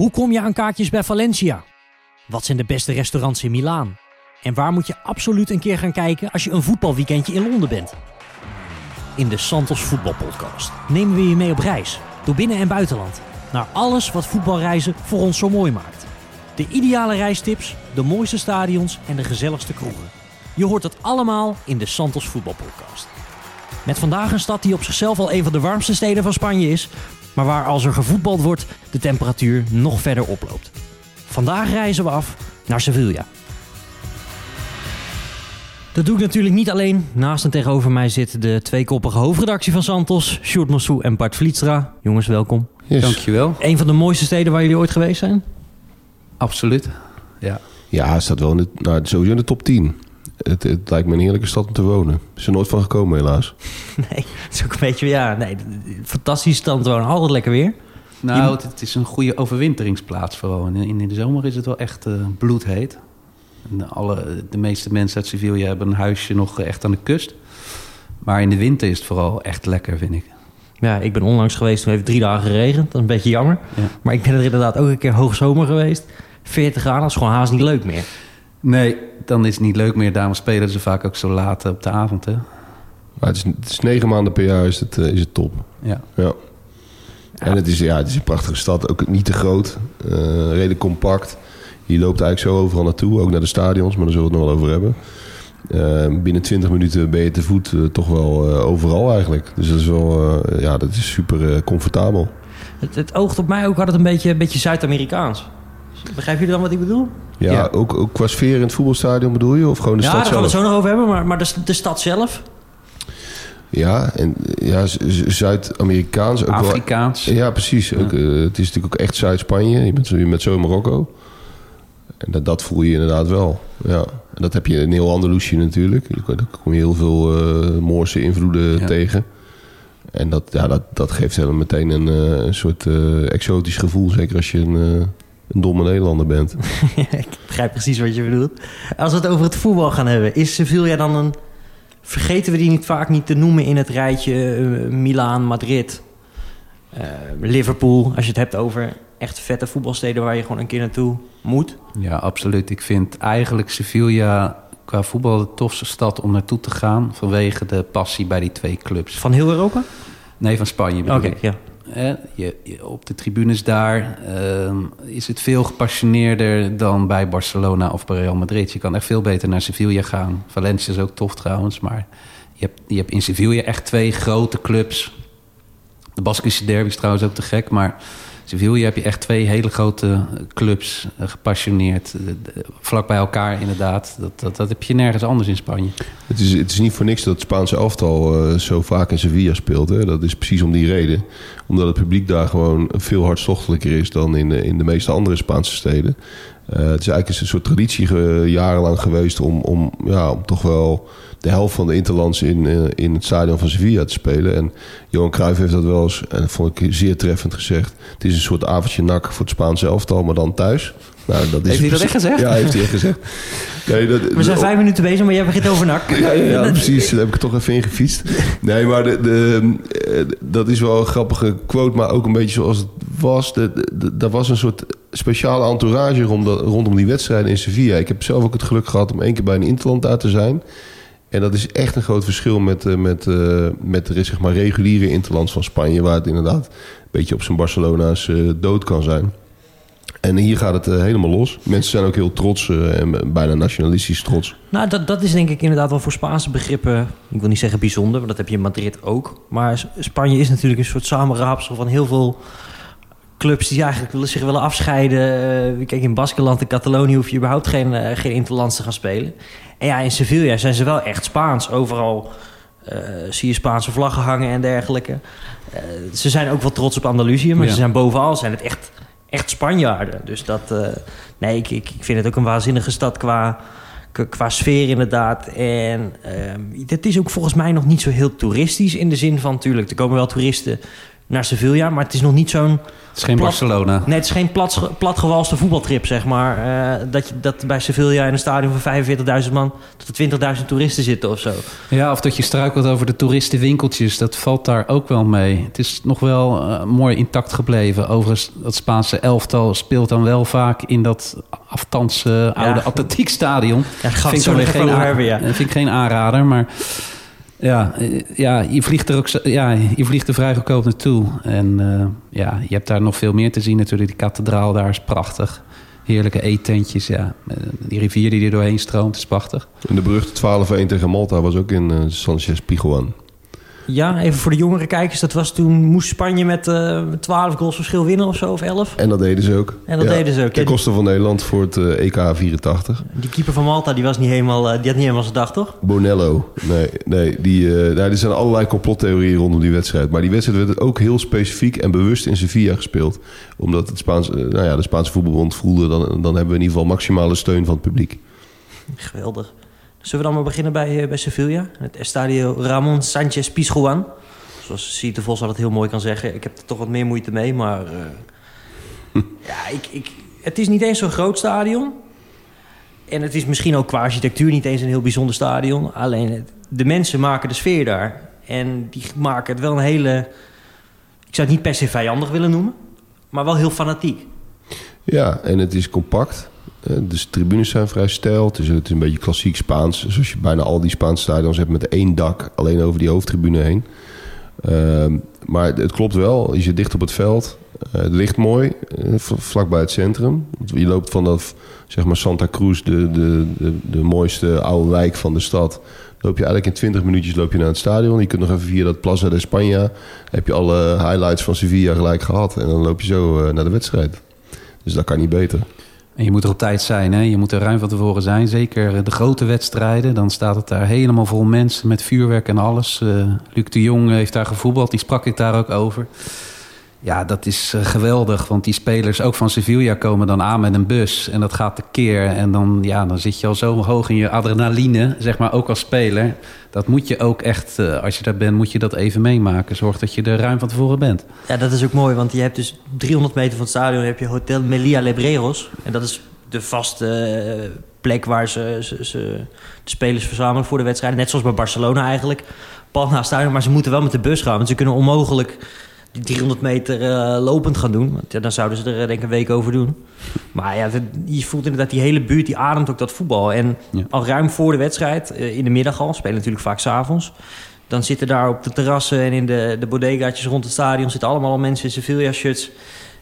Hoe kom je aan kaartjes bij Valencia? Wat zijn de beste restaurants in Milaan? En waar moet je absoluut een keer gaan kijken als je een voetbalweekendje in Londen bent? In de Santos Voetbalpodcast nemen we je mee op reis door binnen- en buitenland naar alles wat voetbalreizen voor ons zo mooi maakt. De ideale reistips, de mooiste stadions en de gezelligste kroegen. Je hoort het allemaal in de Santos Voetbalpodcast. Met vandaag een stad die op zichzelf al een van de warmste steden van Spanje is, maar waar als er gevoetbald wordt de temperatuur nog verder oploopt. Vandaag reizen we af naar Sevilla. Dat doe ik natuurlijk niet alleen. Naast en tegenover mij zit de tweekoppige hoofdredactie van Santos, Sjoerd Massou en Bart Vlietstra. Jongens, welkom. Yes. Dankjewel. Een van de mooiste steden waar jullie ooit geweest zijn? Absoluut. Ja. Ja, staat wel in de, nou, sowieso in de top 10. Het, het lijkt me een heerlijke stad om te wonen. Is er nooit van gekomen, helaas. Nee, het is ook een beetje, ja, nee, fantastisch stand wonen. Altijd lekker weer. Nou, het, het is een goede overwinteringsplaats vooral. En in, in de zomer is het wel echt eh, bloedheet. En alle, de meeste mensen uit Sevilla hebben een huisje nog echt aan de kust. Maar in de winter is het vooral echt lekker, vind ik. Ja, ik ben onlangs geweest, toen heeft het drie dagen geregend. Dat is een beetje jammer. Ja. Maar ik ben er inderdaad ook een keer hoogzomer geweest. 40 graden, dat is gewoon haast niet leuk meer. Nee, dan is het niet leuk meer. Daarom spelen ze vaak ook zo laat op de avond, hè? Maar het is, het is negen maanden per jaar is het, eh, is het top. Ja. Ja. En het is, ja, het is een prachtige stad. Ook niet te groot. eh, redelijk compact. Je loopt eigenlijk zo overal naartoe. Ook naar de stadions, maar daar zullen we het nog wel over hebben. Eh, binnen 20 minuten ben je te voet eh, toch wel eh, overal eigenlijk. Dus dat is wel, eh, ja, dat is super eh, comfortabel. Het, het oogt op mij ook altijd een beetje, een beetje Zuid-Amerikaans. Begrijp je dan wat ik bedoel? Ja, Ja. Ook, ook qua sfeer in het voetbalstadion bedoel je? Of gewoon de ja, stad daar gaan we zelf? het zo nog over hebben. Maar, maar de, de stad zelf? Ja, en ja, Zuid-Amerikaans ook wel. Afrikaans. Ja, precies. Ook, eh, het is natuurlijk ook echt Zuid-Spanje. Je bent, zo- je bent zo in Marokko. En dat, dat voel je inderdaad wel. Ja. En dat heb je in heel Andalusië natuurlijk. Daar kom je heel veel eh Moorse invloeden Ja. tegen. En dat, ja, dat, dat geeft helemaal meteen een, eh, een soort eh, exotisch gevoel. Zeker als je een, eh, een domme Nederlander bent. ik begrijp precies wat je bedoelt. Als we het over het voetbal gaan hebben, is Sevilla dan een... Vergeten we die niet vaak niet te noemen in het rijtje eh, Milaan, Madrid, eh, Liverpool. Als je het hebt over echt vette voetbalsteden waar je gewoon een keer naartoe moet. Ja, absoluut. Ik vind eigenlijk Sevilla qua voetbal de tofste stad om naartoe te gaan... vanwege de passie bij die twee clubs. Van heel Europa? Nee, van Spanje bedoel Oké, ik. ja. Je- op de tribunes daar ehm, is het veel gepassioneerder dan bij Barcelona of bij Real Madrid. Je kan echt veel beter naar Sevilla gaan. Valencia is ook tof trouwens, maar je hebt, je hebt in Sevilla echt twee grote clubs. De Baskische derby is trouwens ook te gek, maar Sevilla heb je echt twee hele grote clubs, eh, gepassioneerd. eh, vlak bij elkaar inderdaad. Dat, dat, dat heb je nergens anders in Spanje. Het is, het is niet voor niks dat het Spaanse elftal eh, zo vaak in Sevilla speelt. Hè? Dat is precies om die reden. Omdat het publiek daar gewoon veel hartstochtelijker is dan in, in de meeste andere Spaanse steden. Eh, het is eigenlijk een soort traditie jarenlang geweest om, om, ja, om toch wel de helft van de interlands in, eh, in het stadion van Sevilla te spelen. En Johan Cruijff heeft dat wel eens, en dat vond ik zeer treffend gezegd. Het is een soort avondje nak voor het Spaanse elftal, maar dan thuis. Nou, dat is Heeft hij dat echt gezegd? Ja, heeft hij echt gezegd. Nee, dat, We zijn vijf minuten bezig, maar jij begint over nak. ja, ja, ja, precies. Daar heb ik toch even in gefietst. Nee, maar de, de, eh, dat is wel een grappige quote, maar ook een beetje zoals het was. Er was een soort speciale entourage rondom, rondom die wedstrijden in Sevilla. Ik heb zelf ook het geluk gehad om één keer bij een interland daar te zijn. En dat is echt een groot verschil met, eh, met, eh, met de zeg maar, reguliere interlands van Spanje... waar het inderdaad een beetje op zijn Barcelona's eh, dood kan zijn. En hier gaat het helemaal los. Mensen zijn ook heel trots en bijna nationalistisch trots. Nou, dat, dat is denk ik inderdaad wel voor Spaanse begrippen... ik wil niet zeggen bijzonder, want dat heb je in Madrid ook. Maar Spanje is natuurlijk een soort samenraapsel van heel veel clubs... die eigenlijk willen, zich willen afscheiden. Eh, Kijk, in Baskeland en Catalonië hoef je überhaupt geen, eh, geen interlands te gaan spelen. En ja, in Sevilla zijn ze wel echt Spaans. Overal eh, zie je Spaanse vlaggen hangen en dergelijke. Ze zijn ook wel trots op Andalusië, maar Ja. ze zijn bovenal zijn het echt, echt Spanjaarden. Dus dat... nee, ik, ik, vind het ook een waanzinnige stad qua qua sfeer inderdaad. En ehm het is ook volgens mij nog niet zo heel toeristisch in de zin van... natuurlijk, er komen wel toeristen naar Sevilla. Maar het is nog niet zo'n... Het is geen Plat- Barcelona. Nee, het is geen plat, platgewalste voetbaltrip, zeg maar. Eh, dat, je, dat bij Sevilla in een stadion van 45.000 man... tot er 20.000 toeristen zitten of zo. Ja, of dat je struikelt over de toeristenwinkeltjes. Dat valt daar ook wel mee. Het is nog wel eh, mooi intact gebleven. Overigens, dat Spaanse elftal speelt dan wel vaak in dat aftanse oude atletiekstadion. Ja, dat gaat vind ik, geen hebben, ja. vind ik geen aanrader, maar... Ja, eh, ja, je vliegt er ook ja, je vliegt er vrij goedkoop naartoe. En eh, ja, je hebt daar nog veel meer te zien natuurlijk. Die kathedraal daar is prachtig. Heerlijke eetentjes, ja. Eh, Die rivier die er doorheen stroomt is prachtig. En de beruchte 12-1 tegen Malta was ook in Sanchez Piguan. Ja, even voor de jongere kijkers. Dat was toen moest Spanje met eh 12 goals verschil winnen of zo, of 11. En dat deden ze ook. En dat deden ze ook. Ten koste van Nederland voor het eh, EK 84. Die keeper van Malta, die, was niet helemaal, eh, die had niet helemaal zijn dag, toch? Bonello. Nee, nee, die, nou, er zijn allerlei complottheorieën rondom die wedstrijd. Maar die wedstrijd werd ook heel specifiek en bewust in Sevilla gespeeld. Omdat het Spaans, nou ja, de Spaanse voetbalbond voelde... Dan, dan hebben we in ieder geval maximale steun van het publiek. Geweldig. Zullen we dan maar beginnen bij, eh, bij Sevilla? Het Estadio Ramon Sanchez Pizjuan. Zoals Siet de Vos altijd heel mooi kan zeggen. Ik heb er toch wat meer moeite mee, maar... eh, ja, ik, ik, het is niet eens zo'n groot stadion. En het is misschien ook qua architectuur niet eens een heel bijzonder stadion. Alleen het- de mensen maken de sfeer daar. En die maken het wel een hele... Ik zou het niet per se vijandig willen noemen. Maar wel heel fanatiek. Ja, en het is compact. Eh, Dus de tribunes zijn vrij stijl. Het is, een beetje klassiek Spaans. Zoals je bijna al die Spaanse stadions hebt met één dak. Alleen over die hoofdtribune heen. Ehm, maar het klopt wel. Je zit dicht op het veld. Eh, het ligt mooi. eh, vlakbij het centrum. Je loopt van dat, zeg maar Santa Cruz, de, de, de, de mooiste oude wijk van de stad. Loop je eigenlijk in 20 minuutjes loop je naar het stadion. Je kunt nog even via dat Plaza de España. Heb je alle highlights van Sevilla gelijk gehad. En dan loop je zo naar de wedstrijd. Dus dat kan niet beter. Je moet er op tijd zijn, hè? je moet er ruim van tevoren zijn. Zeker de grote wedstrijden, dan staat het daar helemaal vol mensen met vuurwerk en alles. Eh, Luc de Jong heeft daar gevoetbald, die sprak ik daar ook over. Ja, dat is eh, geweldig, want die spelers ook van Sevilla komen dan aan met een bus. En dat gaat tekeer en dan, ja, dan zit je al zo hoog in je adrenaline, zeg maar, ook als speler. Dat moet je ook echt, eh, als je daar bent, moet je dat even meemaken. Zorg dat je er ruim van tevoren bent. Ja, dat is ook mooi, want je hebt dus 300 meter van het stadion heb je Hotel Melia Lebreros. En dat is de vaste eh, plek waar ze, ze, de spelers verzamelen voor de wedstrijden. Net zoals bij Barcelona eigenlijk. Pal naast stadion, maar ze moeten wel met de bus gaan. Want ze kunnen onmogelijk die 300 meter eh, lopend gaan doen. Want ja, dan zouden ze er eh, denk ik een week over doen. Maar ja, je voelt inderdaad die hele buurt, die ademt ook dat voetbal. En Ja. al ruim voor de wedstrijd, eh, in de middag al, spelen natuurlijk vaak s'avonds... Dan zitten daar op de terrassen en in de, de bodegaatjes rond het stadion... zitten allemaal al mensen in Sevilla-shirts.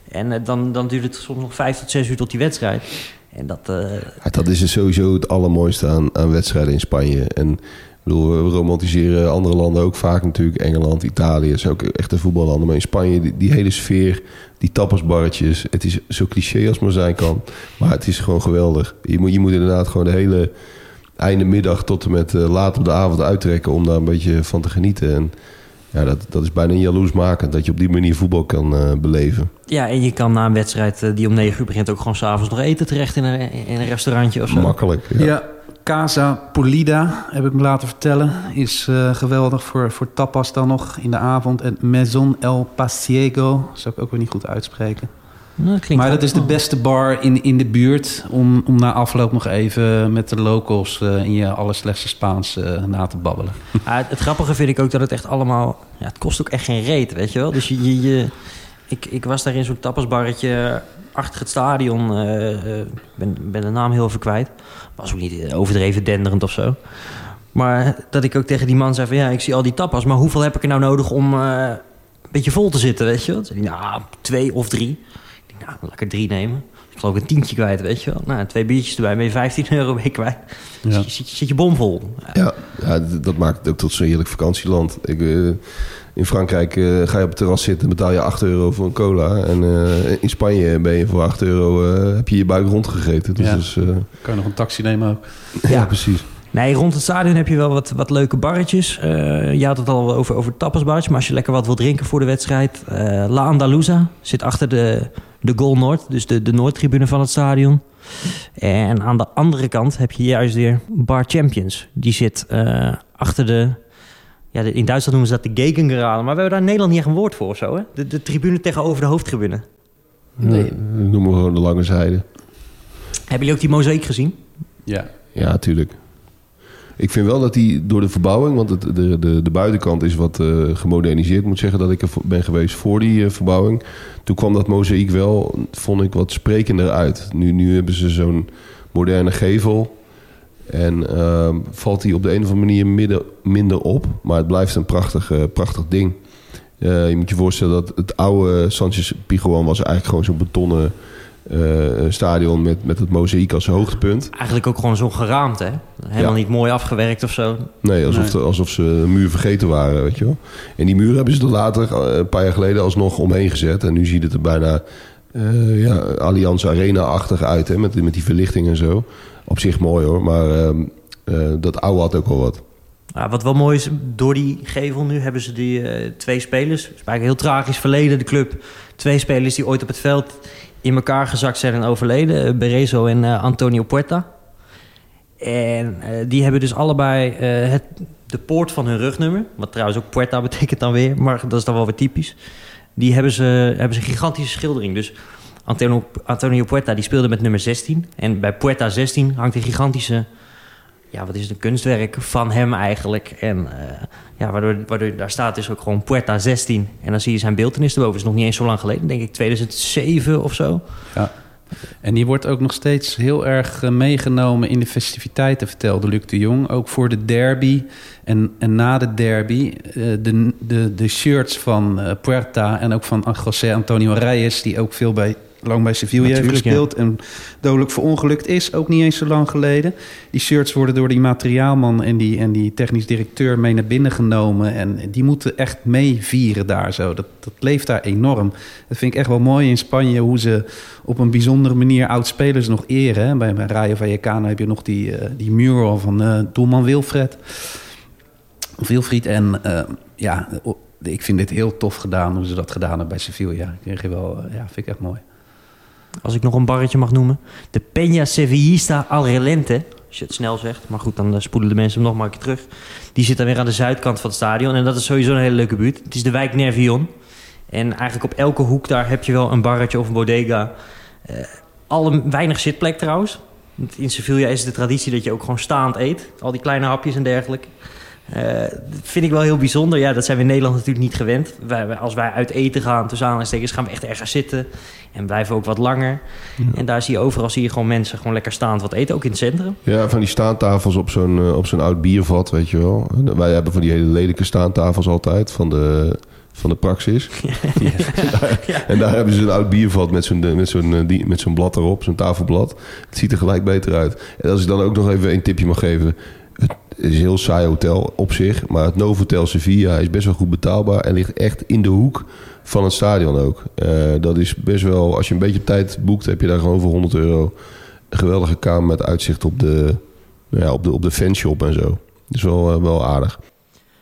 En dan, dan duurt het soms nog vijf tot zes uur tot die wedstrijd. En dat... dat is dus sowieso het allermooiste aan, aan wedstrijden in Spanje. En bedoel, we romantiseren andere landen ook vaak natuurlijk. Engeland, Italië, zijn ook echte voetballanden. Maar in Spanje, die, die hele sfeer, die tapasbarretjes. Het is zo cliché als het maar zijn kan. Maar het is gewoon geweldig. Je moet, je moet inderdaad gewoon de hele einde middag tot en met eh, laat op de avond uittrekken... om daar een beetje van te genieten. En ja, dat, dat is bijna jaloersmakend dat je op die manier voetbal kan eh, beleven. ja, en je kan na een wedstrijd eh, die om negen uur begint... ook gewoon s'avonds nog eten terecht in een, in een restaurantje of zo. Makkelijk. Ja. Ja. Casa Polida, heb ik me laten vertellen, is eh, geweldig voor, voor tapas dan nog in de avond. En Maison El Pasiego, zou ik ook weer niet goed uitspreken. Nou, dat maar dat is de beste bar in, in de buurt om, om na afloop nog even met de locals eh, in je allerslechtste Spaans eh, na te babbelen. Ja, het, het grappige vind ik ook dat het echt allemaal... Ja, het kost ook echt geen reet, weet je wel. Dus je, je, je- ik, ik was daar in zo'n tapasbarretje achter het stadion. eh, eh, ben, ben de naam heel even kwijt. Was ook niet overdreven denderend of zo. Maar dat ik ook tegen die man zei van... Ja, ik zie al die tapas, maar hoeveel heb ik er nou nodig om eh, een beetje vol te zitten, weet je wel? Zei nou, twee of drie. Ik denk, nou, lekker drie nemen. Ik geloof een tientje kwijt, weet je wel. Nou, twee biertjes erbij, ben je 15 euro mee kwijt. Ja. Zit, je- zit, je- zit je bomvol. Ja, ja, dat maakt het ook tot zo'n heerlijk vakantieland. Ik, eh, in Frankrijk eh, ga je op het terras zitten en betaal je 8 euro voor een cola. En eh, in Spanje ben je voor 8 euro eh, heb je je buik rondgegeten. Dus Ja. eh, Kan je nog een taxi nemen ook? ja. precies. Nee, rond het stadion heb je wel wat, wat leuke barretjes. Eh, je had het al over, over tapasbarretjes. Maar als je lekker wat wil drinken voor de wedstrijd... eh, La Andaluza zit achter de, de Goal Noord. Dus de, de Noordtribune van het stadion. En aan de andere kant heb je juist weer Bar Champions. Die zit eh, achter de... Ja, in Duitsland noemen ze dat de Gegengerade. Maar we hebben daar in Nederland niet echt een woord voor of zo, hè? De, de tribune tegenover de hoofdtribune. Nee. Dat noemen we gewoon de lange zijde. Hebben jullie ook die mozaïek gezien? Ja. Ja, tuurlijk. Ik vind wel dat die door de verbouwing, want het, de, de, de buitenkant is wat eh, gemoderniseerd. Ik moet zeggen dat ik er ben geweest voor die eh, verbouwing. Toen kwam dat mozaïek wel, vond ik, wat sprekender uit. Nu, nu hebben ze zo'n moderne gevel. En ehm, valt die op de een of andere manier midden, minder op. Maar het blijft een prachtig, eh, prachtig ding. Eh, je moet je voorstellen dat het oude Sanchez Piguan was eigenlijk gewoon zo'n betonnen eh, stadion met, met het mozaïek als hoogtepunt. Eigenlijk ook gewoon zo'n geraamd, hè? Helemaal Ja. niet mooi afgewerkt of zo. Nee, alsof, Nee. de- alsof ze een muur vergeten waren, weet je wel. En die muur hebben ze er later, een paar jaar geleden, alsnog omheen gezet. En nu ziet het er bijna eh ja, Allianz Arena-achtig uit, hè, met, met die verlichting en zo. Op zich mooi hoor, maar ehm, eh, dat oude had ook wel wat. Wat wel mooi is, door die gevel nu hebben ze die eh, twee spelers. Het is eigenlijk heel tragisch verleden, de club. Twee spelers die ooit op het veld in elkaar gezakt zijn en overleden. eh, Berezo en Antonio Puerta. En die hebben dus allebei het, de poort van hun rugnummer. Wat trouwens ook Puerta betekent dan weer. Maar dat is dan wel weer typisch. Die hebben ze, hebben ze een gigantische schildering. Dus Antonio, Antonio Puerta die speelde met nummer 16. En bij Puerta 16 hangt een gigantische ja, wat is het, een kunstwerk van hem eigenlijk. En eh, ja, waardoor, waardoor daar staat dus ook gewoon Puerta 16. En dan zie je zijn beeldenis erboven. Is nog niet eens zo lang geleden, denk ik 2007 of zo. Ja. En die wordt ook nog steeds heel erg eh, meegenomen in de festiviteiten, vertelde Luc de Jong. Ook voor de derby en, en na de derby. eh, de, de, de shirts van Puerta en ook van José Antonio Reyes... die ook veel bij, lang bij Sevilla heeft gespeeld... en dodelijk verongelukt is, ook niet eens zo lang geleden. Die shirts worden door die materiaalman en die, en die technisch directeur mee naar binnen genomen... en die moeten echt meevieren daar zo. Dat, dat leeft daar enorm. Dat vind ik echt wel mooi in Spanje... hoe ze op een bijzondere manier oud-spelers nog eren. hè. Bij, bij Rayo Vallecano heb je nog die, eh, die mural van eh doelman Wilfred. Wilfried. En eh, ja, ik vind dit heel tof gedaan hoe ze dat gedaan hebben bij Sevilla. Ik kreeg je wel, ja, vind ik echt mooi. Als ik nog een barretje mag noemen. De Peña Sevillista Al Relente. Als je het snel zegt. Maar goed, dan eh, spoelen de mensen hem nog maar een keer terug. Die zit dan weer aan de zuidkant van het stadion. En dat is sowieso een hele leuke buurt. Het is de wijk Nervion. En eigenlijk op elke hoek daar heb je wel een barretje of een bodega. Een weinig zitplek trouwens. In Sevilla is het de traditie dat je ook gewoon staand eet. Al die kleine hapjes en dergelijke. Eh, dat vind ik wel heel bijzonder. Ja, dat zijn we in Nederland natuurlijk niet gewend. Wij, als wij uit eten gaan, tussen aanhalingstekens, gaan we echt ergens zitten. En blijven ook wat langer. En daar zie je overal zie je gewoon mensen gewoon lekker staand wat eten. Ook in het centrum. Ja, van die staantafels op zo'n eh, op zo'n oud biervat, weet je wel. En Wij hebben van die hele lelijke staantafels altijd van de, van de praxis. En daar hebben ze een oud biervat met zo'n met zo'n eh, met zo'n blad erop, zo'n tafelblad. Het ziet er gelijk beter uit. En als ik dan ook nog even een tipje mag geven. Is een heel saai hotel op zich, maar het Novotel Sevilla is best wel goed betaalbaar en ligt echt in de hoek van het stadion ook. Eh, dat is best wel, als je een beetje tijd boekt, heb je daar gewoon voor 100 euro een geweldige kamer met uitzicht op de, nou ja, op de, op de fanshop en zo. Dus wel, eh, wel aardig.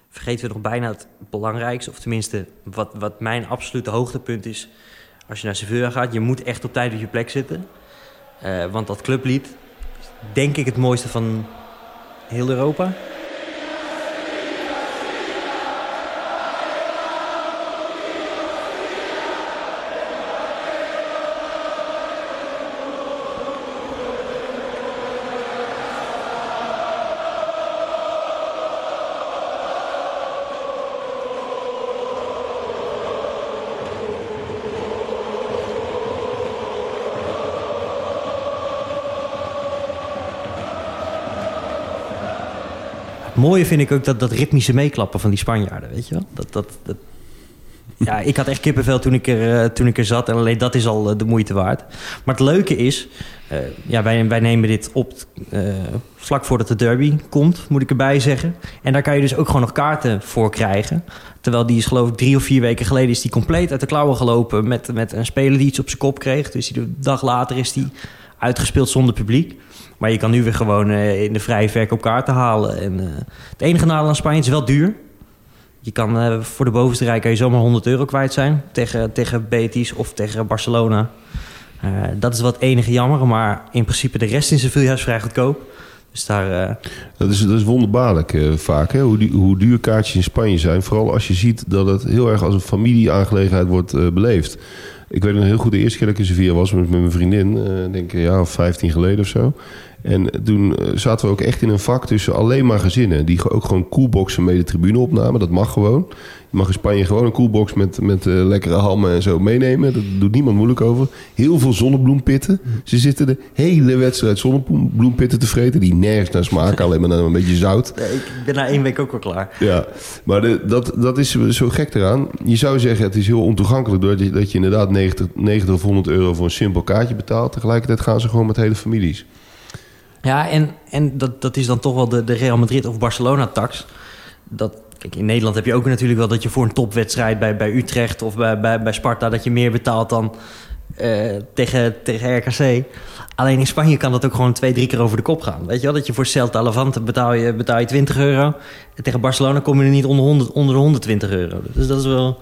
Vergeten we nog bijna het belangrijkste. Of tenminste, wat, wat mijn absolute hoogtepunt is. Als je naar Sevilla gaat, je moet echt op tijd op je plek zitten. Eh, want dat clublied denk ik het mooiste van heel Europa. Mooie vind ik ook dat, dat ritmische meeklappen van die Spanjaarden, weet je wel? Dat, dat. Ja, ik had echt kippenvel toen ik, er, eh, toen ik er zat. En alleen dat is al eh, de moeite waard. Maar het leuke is... eh, ja, wij, wij nemen dit op vlak voordat de derby komt, moet ik erbij zeggen. En daar kan je dus ook gewoon nog kaarten voor krijgen. Terwijl die is geloof ik drie of vier weken geleden... is die compleet uit de klauwen gelopen met, met een speler die iets op zijn kop kreeg. Dus die, dag later is die uitgespeeld zonder publiek. Maar je kan nu weer gewoon eh, in de vrije verkoop kaarten halen. En, eh, het enige nadeel aan Spanje is wel duur. Je kan eh, voor de bovenste rij kan je zomaar 100 euro kwijt zijn. Tegen, tegen Betis of tegen Barcelona. Dat is wat enige jammer. Maar in principe de rest in Sevilla is vrij goedkoop. Dus daar... Dat is, dat is wonderbaarlijk vaak, hè? Hoe, hoe duur kaartjes in Spanje zijn. Vooral als je ziet dat het heel erg als een familieaangelegenheid wordt beleefd. Ik weet nog heel goed de eerste keer dat ik in Sevilla was met, mijn vriendin. eh denk ik of 15 geleden of zo. En toen eh, zaten we ook echt in een vak tussen alleen maar gezinnen. Die ook gewoon coolboxen mee de tribune opnamen. Dat mag gewoon. Je mag in Spanje gewoon een coolbox met, met eh, lekkere hammen en zo meenemen. Dat doet niemand moeilijk over. Heel veel zonnebloempitten. Ze zitten de hele wedstrijd zonnebloempitten te vreten. Die nergens naar smaken. alleen maar naar een beetje zout. eh, ik ben na één week ook al klaar. Ja, maar de, dat, dat is zo gek eraan. Je zou zeggen, het is heel ontoegankelijk... doordat je, dat je inderdaad 90, 90 of 100 euro voor een simpel kaartje betaalt. Tegelijkertijd gaan ze gewoon met hele families. Ja, en, en dat, dat is dan toch wel de, de Real Madrid of Barcelona-tax. Dat, kijk, in Nederland heb je ook natuurlijk wel dat je voor een topwedstrijd bij, bij Utrecht of bij, bij, bij Sparta... dat je meer betaalt dan eh, tegen, tegen RKC. Alleen in Spanje kan dat ook gewoon twee, drie keer over de kop gaan. Weet je wel, dat je voor Celta Levante betaal je, betaal je 20 euro. En tegen Barcelona kom je er niet onder, 100, onder de 120 euro. Dus dat is wel een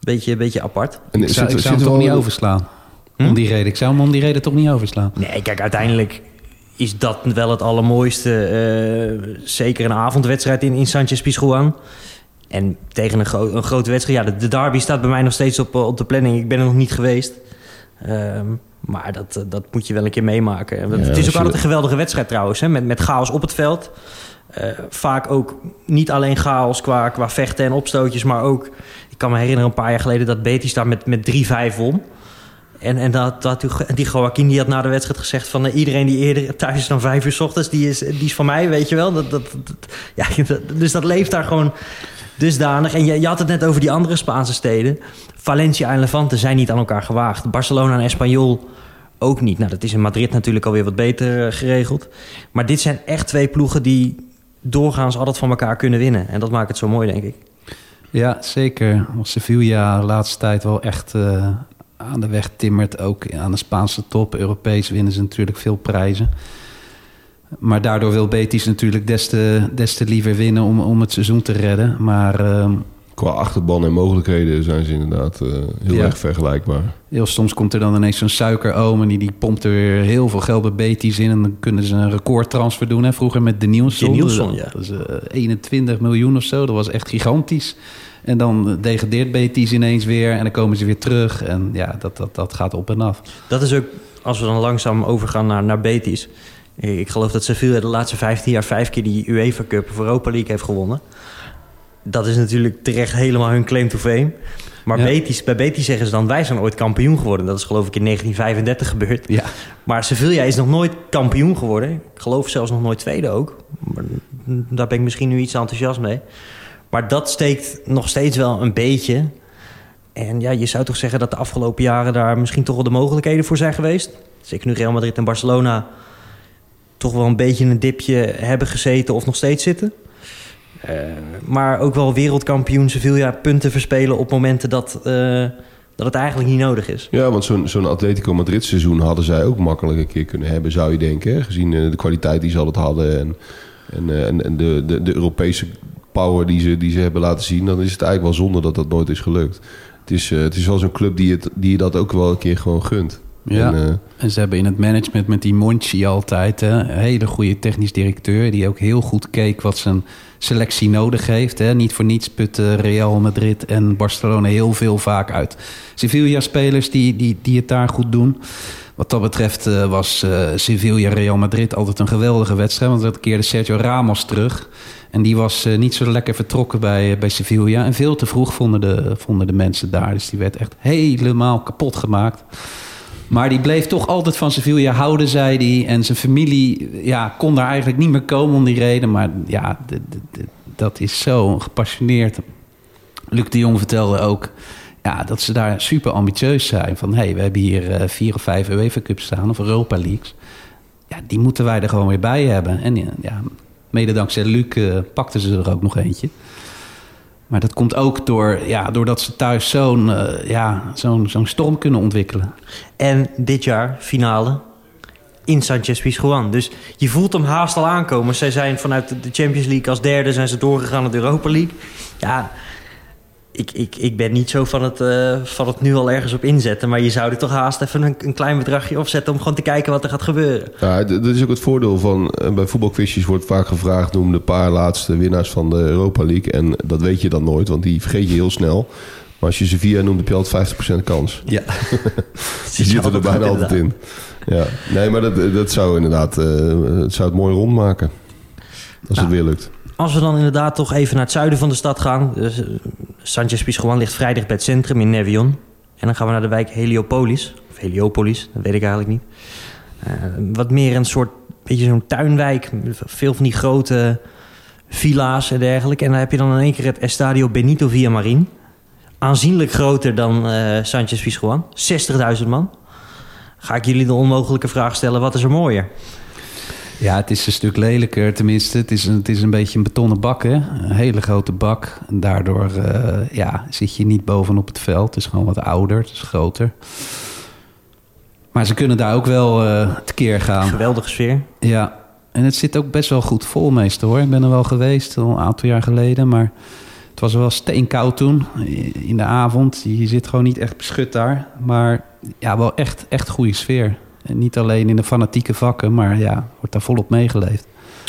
beetje, een beetje apart. En Ik zou, zit- ik zou hem toch wel- niet overslaan. Hm? Om die reden. Ik zou hem om die reden toch niet overslaan. Nee, kijk, uiteindelijk is dat wel het allermooiste. eh, zeker een avondwedstrijd in, in Sanchez Pizjuan. En tegen een, gro- een grote wedstrijd. Ja, de, de derby staat bij mij nog steeds op, eh, op de planning. Ik ben er nog niet geweest. Ehm, maar dat, eh, dat moet je wel een keer meemaken. Ja, het is ook je- altijd een geweldige wedstrijd trouwens. Hè? Met, met chaos op het veld. Vaak ook niet alleen chaos qua, qua vechten en opstootjes. Maar ook, ik kan me herinneren een paar jaar geleden... dat Betis daar met, met 3-5 won. En, en dat, dat, die Joaquin die had na de wedstrijd gezegd van... eh, iedereen die eerder thuis is dan vijf uur s ochtends... die is, die is van mij, weet je wel. Dat, dat, ja, dus dat leeft daar gewoon dusdanig. En je, je had het net over die andere Spaanse steden. Valencia en Levante zijn niet aan elkaar gewaagd. Barcelona en Espanyol ook niet. Nou, dat is in Madrid natuurlijk alweer wat beter eh, geregeld. Maar dit zijn echt twee ploegen die doorgaans altijd van elkaar kunnen winnen. En dat maakt het zo mooi, denk ik. Ja, zeker. Sevilla de laatste tijd wel echt eh, aan de weg timmert. Ook aan de Spaanse top. Europees winnen ze natuurlijk veel prijzen. Maar daardoor wil Betis natuurlijk des te, liever winnen om, om het seizoen te redden. Maar ehm, Qua achterban en mogelijkheden zijn ze inderdaad eh, heel Ja. erg vergelijkbaar. heel soms komt er dan ineens zo'n suikeroom... en die, die pompt er weer heel veel geld bij Betis in... en dan kunnen ze een recordtransfer doen. Hè? Vroeger met de Nielsen. De Nielsen, ja. Dat is eh, 21 miljoen of zo. Dat was echt gigantisch. En dan eh, degradeert Betis ineens weer... en dan komen ze weer terug. En ja, dat, dat, dat gaat op en af. Dat is ook, als we dan langzaam overgaan naar, naar Betis. Ik geloof dat Sevilla de laatste 15 jaar vijf keer die UEFA Cup of Europa League heeft gewonnen. Dat is natuurlijk terecht helemaal hun claim to fame. Maar Ja. Betis, bij Betis zeggen ze dan, wij zijn ooit kampioen geworden. Dat is geloof ik in 1935 gebeurd. Ja, Maar Sevilla is nog nooit kampioen geworden. Ik geloof zelfs nog nooit tweede ook. Maar daar ben ik misschien nu iets enthousiast mee. Maar dat steekt nog steeds wel een beetje. En ja, je zou toch zeggen dat de afgelopen jaren daar misschien toch wel de mogelijkheden voor zijn geweest. Zeker nu Real Madrid en Barcelona toch wel een beetje in een dipje hebben gezeten of nog steeds zitten. Eh, maar ook wel wereldkampioen Sevilla punten verspelen op momenten dat, eh, dat het eigenlijk niet nodig is. Ja, want zo'n zo'n Atletico Madrid seizoen hadden zij ook makkelijk een keer kunnen hebben, zou je denken. Gezien eh, de kwaliteit die ze altijd hadden en, en, en, en de, de, de Europese power die ze, die ze hebben laten zien. Dan is het eigenlijk wel zonde dat dat nooit is gelukt. Het is, het is wel zo'n club die, het, die je dat ook wel een keer gewoon gunt. Ja. En, eh, en ze hebben in het management met die Monchi altijd... Hè, een hele goede technisch directeur... die ook heel goed keek wat zijn selectie nodig heeft. Hè. Niet voor niets putten Real Madrid en Barcelona heel veel vaak uit. Sevilla-spelers die, die, die het daar goed doen... Wat dat betreft eh, was eh, Sevilla-Real Madrid altijd een geweldige wedstrijd. Want dat keerde Sergio Ramos terug. En die was niet zo lekker vertrokken bij, bij Sevilla. En veel te vroeg vonden de, vonden de mensen daar. Dus die werd echt helemaal kapot gemaakt. Maar die bleef toch altijd van Sevilla houden, zei hij. En zijn familie ja, kon daar eigenlijk niet meer komen om die reden. Maar ja, dat is zo gepassioneerd. Luc de Jong vertelde ook ja, dat ze daar super ambitieus zijn. Van, hé, hey, we hebben hier eh, vier of vijf UEFA Cups staan of Europa Leagues. Ja, die moeten wij er gewoon weer bij hebben. En ja, mede dankzij Luc eh, pakten ze er ook nog eentje. Maar dat komt ook door, ja, doordat ze thuis zo'n eh, ja, zo'n zo'n storm kunnen ontwikkelen. En dit jaar finale in Sanchez Pizjuan. Dus je voelt hem haast al aankomen. Zij zijn vanuit de Champions League als derde zijn ze doorgegaan naar de Europa League. Ja, ik, ik, ik ben niet zo van het, eh, van het nu al ergens op inzetten. Maar je zou er toch haast even een, een klein bedragje opzetten... om gewoon te kijken wat er gaat gebeuren. Ja, dat is ook het voordeel van... eh, bij voetbalquizjes wordt vaak gevraagd... noem de paar laatste winnaars van de Europa League. En dat weet je dan nooit, want die vergeet je heel snel. Maar als je Sevilla noemt, heb je altijd 50% kans. Ja. Die zitten er bijna altijd in. Ja. Nee, maar dat, dat zou inderdaad... het zou het mooi rondmaken. Als het Nou. weer lukt. Als we dan inderdaad toch even naar het zuiden van de stad gaan. Dus, eh, Sanchez Pizjuan ligt vrij dicht bij het centrum in Nevion. En dan gaan we naar de wijk Heliopolis. Of Heliopolis, dat weet ik eigenlijk niet. Eh, wat meer een soort, beetje zo'n tuinwijk. Veel van die grote villa's en dergelijke. En dan heb je dan in één keer het Estadio Benito Villamarin. Aanzienlijk groter dan eh Sanchez Pizjuan. 60.000 man. Ga ik jullie de onmogelijke vraag stellen, wat is er mooier? Ja, het is een stuk lelijker. Tenminste, het is een, het is een beetje een betonnen bak, hè? Een hele grote bak. En daardoor eh, ja, zit je niet bovenop het veld. Het is gewoon wat ouder, het is groter. Maar ze kunnen daar ook wel eh tekeer gaan. Geweldige sfeer. Ja, en het zit ook best wel goed vol meestal hoor. Ik ben er wel geweest, al een aantal jaar geleden. Maar het was wel steenkoud toen, in de avond. Je zit gewoon niet echt beschut daar. Maar ja, wel echt, echt goede sfeer. En niet alleen in de fanatieke vakken, maar ja, wordt daar volop meegeleefd.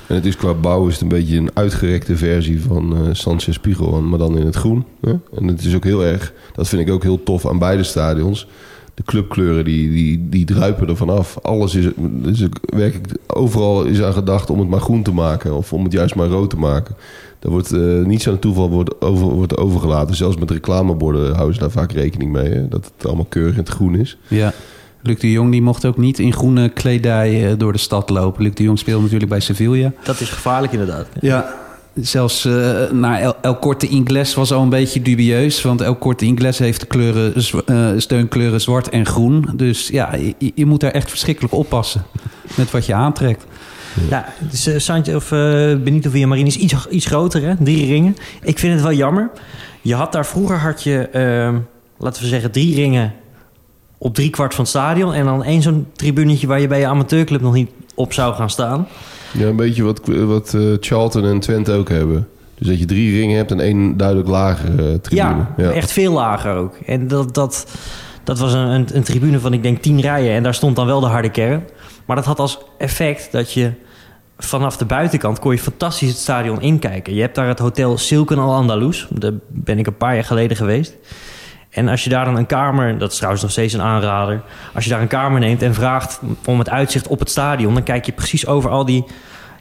En het is qua bouw is het een beetje een uitgerekte versie van eh Sanchez Pizjuan, maar dan in het groen. Hè? En het is ook heel erg, dat vind ik ook heel tof aan beide stadions. De clubkleuren die, die, die druipen er vanaf. Alles is, is werkelijk, overal is aan gedacht om het maar groen te maken of om het juist maar rood te maken. Daar wordt eh, niets aan het toeval wordt, over, wordt overgelaten. Zelfs met reclameborden houden ze daar vaak rekening mee. Hè? Dat het allemaal keurig in het groen is. Ja. Luc de Jong die mocht ook niet in groene kledij eh, door de stad lopen. Luc de Jong speelde natuurlijk bij Sevilla. Dat is gevaarlijk inderdaad. Ja, zelfs uh, naar El, El Corte Inglés was al een beetje dubieus. Want El Corte Inglés heeft de kleuren, uh, steunkleuren zwart en groen. Dus ja, je, je, moet daar echt verschrikkelijk oppassen met wat je aantrekt. Ja, dus, uh, Sanchez, of, uh, Benito Villamarin is iets, iets groter, hè? drie ringen. Ik vind het wel jammer. Je had daar vroeger, had je, uh, laten we zeggen, drie ringen op drie kwart van het stadion. En dan één zo'n tribunetje waar je bij je amateurclub nog niet op zou gaan staan. Ja, een beetje wat, wat uh, Charlton en Twente ook hebben. Dus dat je drie ringen hebt en één duidelijk lager uh, tribune. Ja, ja, echt veel lager ook. En dat, dat, dat was een, een, een, tribune van, ik denk, tien rijen. En daar stond dan wel de harde kern. Maar dat had als effect dat je vanaf de buitenkant kon je fantastisch het stadion inkijken. Je hebt daar het hotel Silken al Andalus. Daar ben ik een paar jaar geleden geweest. En als je daar dan een kamer, dat is trouwens nog steeds een aanrader. Als je daar een kamer neemt en vraagt om het uitzicht op het stadion, dan kijk je precies over al die,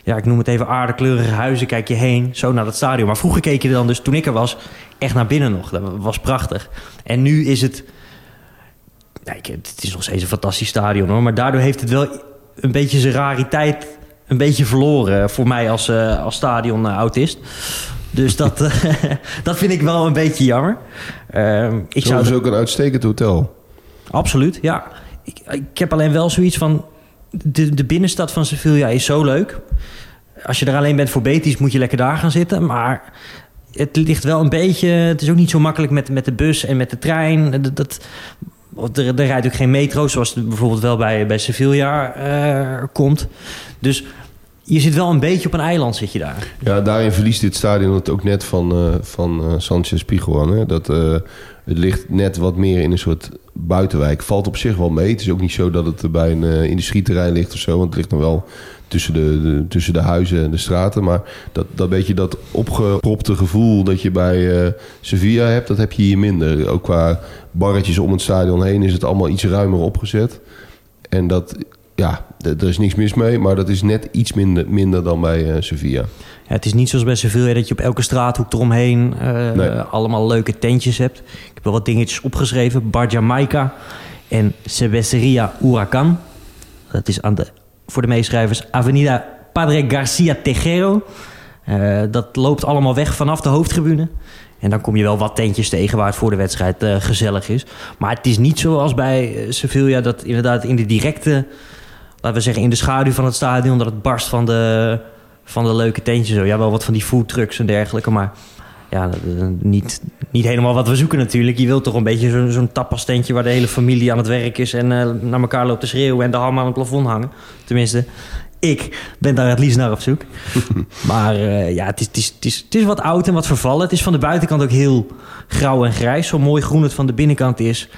ja, ik noem het even aardekleurige huizen, kijk je heen, zo naar het stadion. Maar vroeger keek je dan dus, toen ik er was, echt naar binnen nog. Dat was prachtig. En nu is het, nee, het is nog steeds een fantastisch stadion hoor, maar daardoor heeft het wel een beetje zijn rariteit een beetje verloren voor mij als, uh, als stadion-autist. Dus dat, dat vind ik wel een beetje jammer. Uh, ik Zo zou is ook een uitstekend hotel. Absoluut, ja. Ik, ik heb alleen wel zoiets van... De, de binnenstad van Sevilla is zo leuk. Als je er alleen bent voor Betis, moet je lekker daar gaan zitten. Maar het ligt wel een beetje... Het is ook niet zo makkelijk met, met de bus en met de trein. Dat, dat, er, er rijdt ook geen metro, zoals het bijvoorbeeld wel bij, bij Sevilla uh, komt. Dus je zit wel een beetje op een eiland, zit je daar. Ja, daarin verliest dit stadion het ook net van, uh, van uh, Sanchez Pizjuan. Hè? Dat, uh, het ligt net wat meer in een soort buitenwijk. Valt op zich wel mee. Het is ook niet zo dat het bij een industrieterrein ligt of zo. Want het ligt nog wel tussen de, de, tussen de huizen en de straten. Maar dat, dat beetje dat opgepropte gevoel dat je bij Sevilla hebt... dat heb je hier minder. Ook qua barretjes om het stadion heen is het allemaal iets ruimer opgezet. En dat, ja, er is niks mis mee, maar dat is net iets minder, minder dan bij uh, Sevilla. Ja, het is niet zoals bij Sevilla dat je op elke straathoek eromheen uh, nee. allemaal leuke tentjes hebt. Ik heb wel wat dingetjes opgeschreven. Bar Jamaica en Cerveceria Huracan. Dat is aan de, voor de meeschrijvers Avenida Padre Garcia Tejero. Uh, dat loopt allemaal weg vanaf de hoofdtribune. En dan kom je wel wat tentjes tegen waar het voor de wedstrijd uh, gezellig is. Maar het is niet zoals bij Sevilla dat inderdaad in de directe laten we zeggen, in de schaduw van het stadion... dat het barst van de, van de leuke tentjes. Zo. Ja, wel wat van die foodtrucks en dergelijke, maar... Ja, niet, niet helemaal wat we zoeken natuurlijk. Je wilt toch een beetje zo'n zo tapastentje... waar de hele familie aan het werk is... en uh, naar elkaar loopt te schreeuwen... en de ham aan het plafond hangen. Tenminste, ik ben daar het liefst naar op zoek. maar eh, ja, het is, het, is, het, is, het is wat oud en wat vervallen. Het is van de buitenkant ook heel grauw en grijs. Zo mooi groen het van de binnenkant is,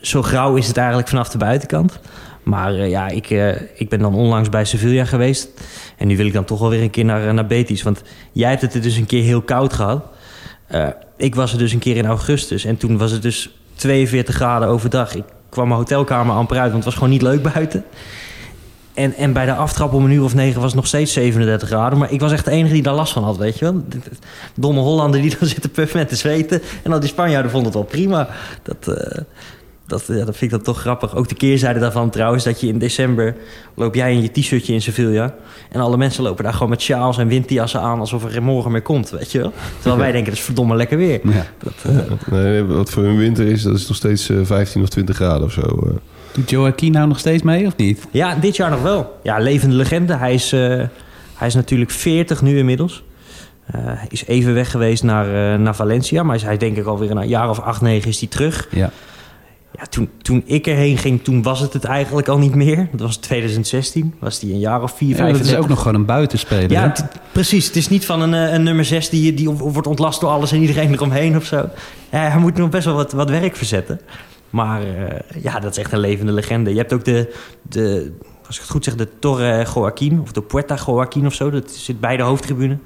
zo grauw is het eigenlijk vanaf de buitenkant. Maar uh, ja, ik, uh, ik ben dan onlangs bij Sevilla geweest. En nu wil ik dan toch wel weer een keer naar, naar Betis. Want jij hebt het er dus een keer heel koud gehad. Ik was er dus een keer in augustus. En toen was het dus 42 graden overdag. Ik kwam mijn hotelkamer amper uit, want het was gewoon niet leuk buiten. En, en bij de aftrap om een uur of negen was het nog steeds 37 graden. Maar ik was echt de enige die daar last van had, weet je wel. Domme Hollander die dan zitten puffen met te zweten. En al die Spanjaarden vonden het wel prima. Dat, dat, ja, dat vind ik dan toch grappig. Ook de keerzijde daarvan trouwens, dat je in december... loop jij in je t-shirtje in Sevilla... en alle mensen lopen daar gewoon met sjaals en windjassen aan... alsof er geen morgen meer komt, weet je wel. Terwijl wij denken, dat is verdomme lekker weer. Ja. Dat, uh, nee, wat voor hun winter is, dat is nog steeds uh, 15 of 20 graden of zo. Uh. Doet Joaquin nou nog steeds mee of niet? Ja, dit jaar nog wel. Ja, levende legende. Hij is, uh, hij is natuurlijk 40 nu inmiddels. Uh, is even weg geweest naar, uh, naar Valencia. Maar hij denk ik alweer een jaar of acht, negen is hij terug. Ja. Ja, toen, toen ik erheen ging, toen was het het eigenlijk al niet meer. Dat was 2016. Was hij een jaar of vier, vijf. Ja, dat is ook nog gewoon een buitenspeler. Ja, precies. Het is niet van een, een nummer 6 die, die wordt ontlast door alles en iedereen eromheen of zo. Ja, hij moet nog best wel wat, wat werk verzetten. Maar uh, ja, dat is echt een levende legende. Je hebt ook de, de als ik het goed zeg, de Torre Joaquin of de Puerta Joaquin of zo. Dat zit bij de hoofdtribune.